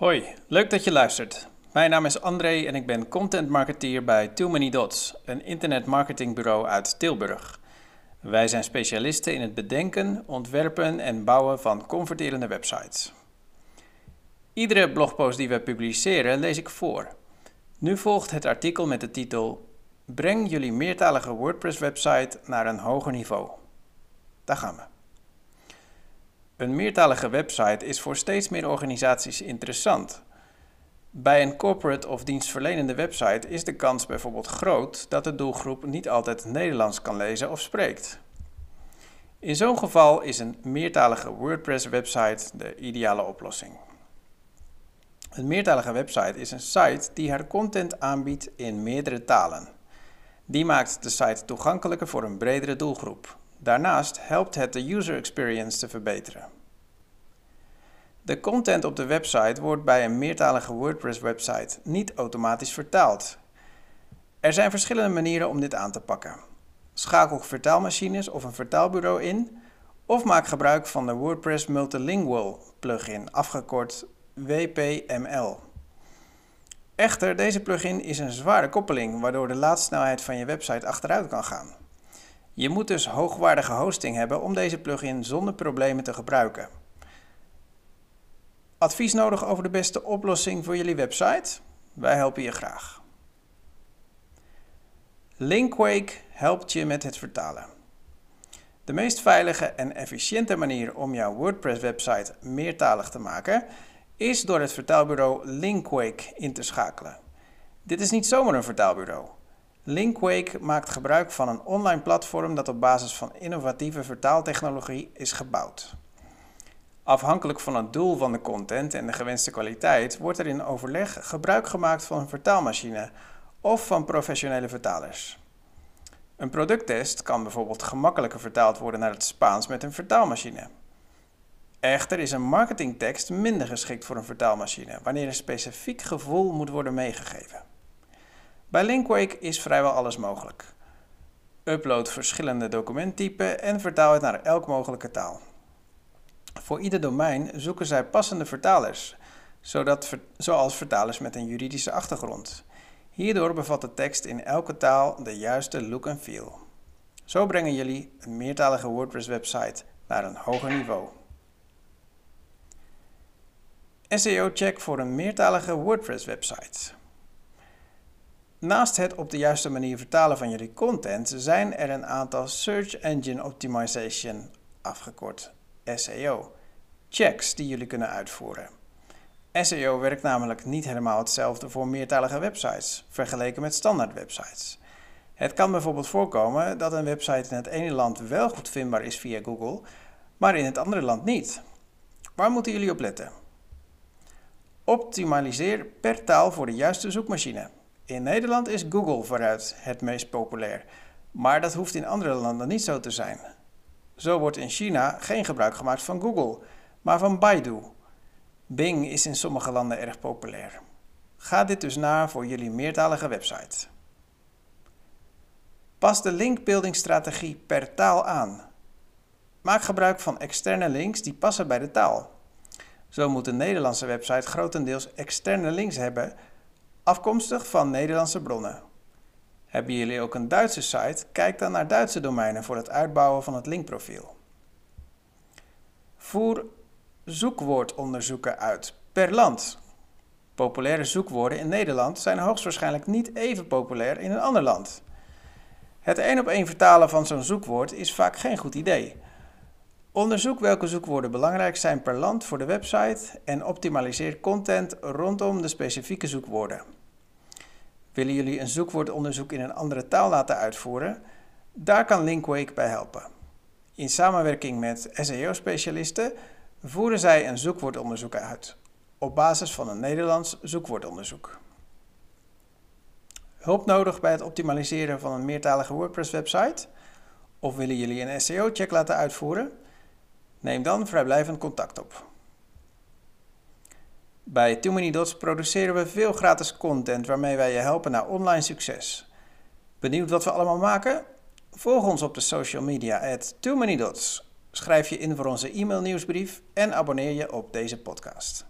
Hoi, leuk dat je luistert. Mijn naam is André en ik ben content marketeer bij Too Many Dots, een internetmarketingbureau uit Tilburg. Wij zijn specialisten in het bedenken, ontwerpen en bouwen van converterende websites. Iedere blogpost die we publiceren lees ik voor. Nu volgt het artikel met de titel Breng jullie meertalige WordPress-website naar een hoger niveau. Daar gaan we. Een meertalige website is voor steeds meer organisaties interessant. Bij een corporate of dienstverlenende website is de kans bijvoorbeeld groot dat de doelgroep niet altijd Nederlands kan lezen of spreekt. In zo'n geval is een meertalige WordPress-website de ideale oplossing. Een meertalige website is een site die haar content aanbiedt in meerdere talen. Die maakt de site toegankelijker voor een bredere doelgroep. Daarnaast helpt het de user experience te verbeteren. De content op de website wordt bij een meertalige WordPress-website niet automatisch vertaald. Er zijn verschillende manieren om dit aan te pakken. Schakel vertaalmachines of een vertaalbureau in, of maak gebruik van de WordPress Multilingual plugin, afgekort WPML. Echter, deze plugin is een zware koppeling, waardoor de laadsnelheid van je website achteruit kan gaan. Je moet dus hoogwaardige hosting hebben om deze plugin zonder problemen te gebruiken. Advies nodig over de beste oplossing voor jullie website? Wij helpen je graag. Linkwake helpt je met het vertalen. De meest veilige en efficiënte manier om jouw WordPress-website meertalig te maken is door het vertaalbureau Linkwake in te schakelen. Dit is niet zomaar een vertaalbureau. Linkwake maakt gebruik van een online platform dat op basis van innovatieve vertaaltechnologie is gebouwd. Afhankelijk van het doel van de content en de gewenste kwaliteit wordt er in overleg gebruik gemaakt van een vertaalmachine of van professionele vertalers. Een producttest kan bijvoorbeeld gemakkelijker vertaald worden naar het Spaans met een vertaalmachine. Echter is een marketingtekst minder geschikt voor een vertaalmachine wanneer een specifiek gevoel moet worden meegegeven. Bij Linkwake is vrijwel alles mogelijk. Upload verschillende documenttypen en vertaal het naar elk mogelijke taal. Voor ieder domein zoeken zij passende vertalers, zodat, zoals vertalers met een juridische achtergrond. Hierdoor bevat de tekst in elke taal de juiste look en feel. Zo brengen jullie een meertalige WordPress-website naar een hoger niveau. SEO-check voor een meertalige WordPress-website. Naast het op de juiste manier vertalen van jullie content zijn er een aantal Search Engine Optimization, afgekort SEO, checks die jullie kunnen uitvoeren. SEO werkt namelijk niet helemaal hetzelfde voor meertalige websites, vergeleken met standaard websites. Het kan bijvoorbeeld voorkomen dat een website in het ene land wel goed vindbaar is via Google, maar in het andere land niet. Waar moeten jullie op letten? Optimaliseer per taal voor de juiste zoekmachine. In Nederland is Google vooruit het meest populair, maar dat hoeft in andere landen niet zo te zijn. Zo wordt in China geen gebruik gemaakt van Google, maar van Baidu. Bing is in sommige landen erg populair. Ga dit dus na voor jullie meertalige website. Pas de linkbuilding-strategie per taal aan. Maak gebruik van externe links die passen bij de taal. Zo moet een Nederlandse website grotendeels externe links hebben, afkomstig van Nederlandse bronnen. Hebben jullie ook een Duitse site? Kijk dan naar Duitse domeinen voor het uitbouwen van het linkprofiel. Voer zoekwoordonderzoeken uit per land. Populaire zoekwoorden in Nederland zijn hoogstwaarschijnlijk niet even populair in een ander land. Het één op één vertalen van zo'n zoekwoord is vaak geen goed idee. Onderzoek welke zoekwoorden belangrijk zijn per land voor de website en optimaliseer content rondom de specifieke zoekwoorden. Willen jullie een zoekwoordonderzoek in een andere taal laten uitvoeren? Daar kan Linkwake bij helpen. In samenwerking met SEO-specialisten voeren zij een zoekwoordonderzoek uit op basis van een Nederlands zoekwoordonderzoek. Hulp nodig bij het optimaliseren van een meertalige WordPress-website? Of willen jullie een SEO-check laten uitvoeren? Neem dan vrijblijvend contact op. Bij Too Many Dots produceren we veel gratis content waarmee wij je helpen naar online succes. Benieuwd wat we allemaal maken? Volg ons op de social media at Too Many Dots. Schrijf je in voor onze e-mail nieuwsbrief en abonneer je op deze podcast.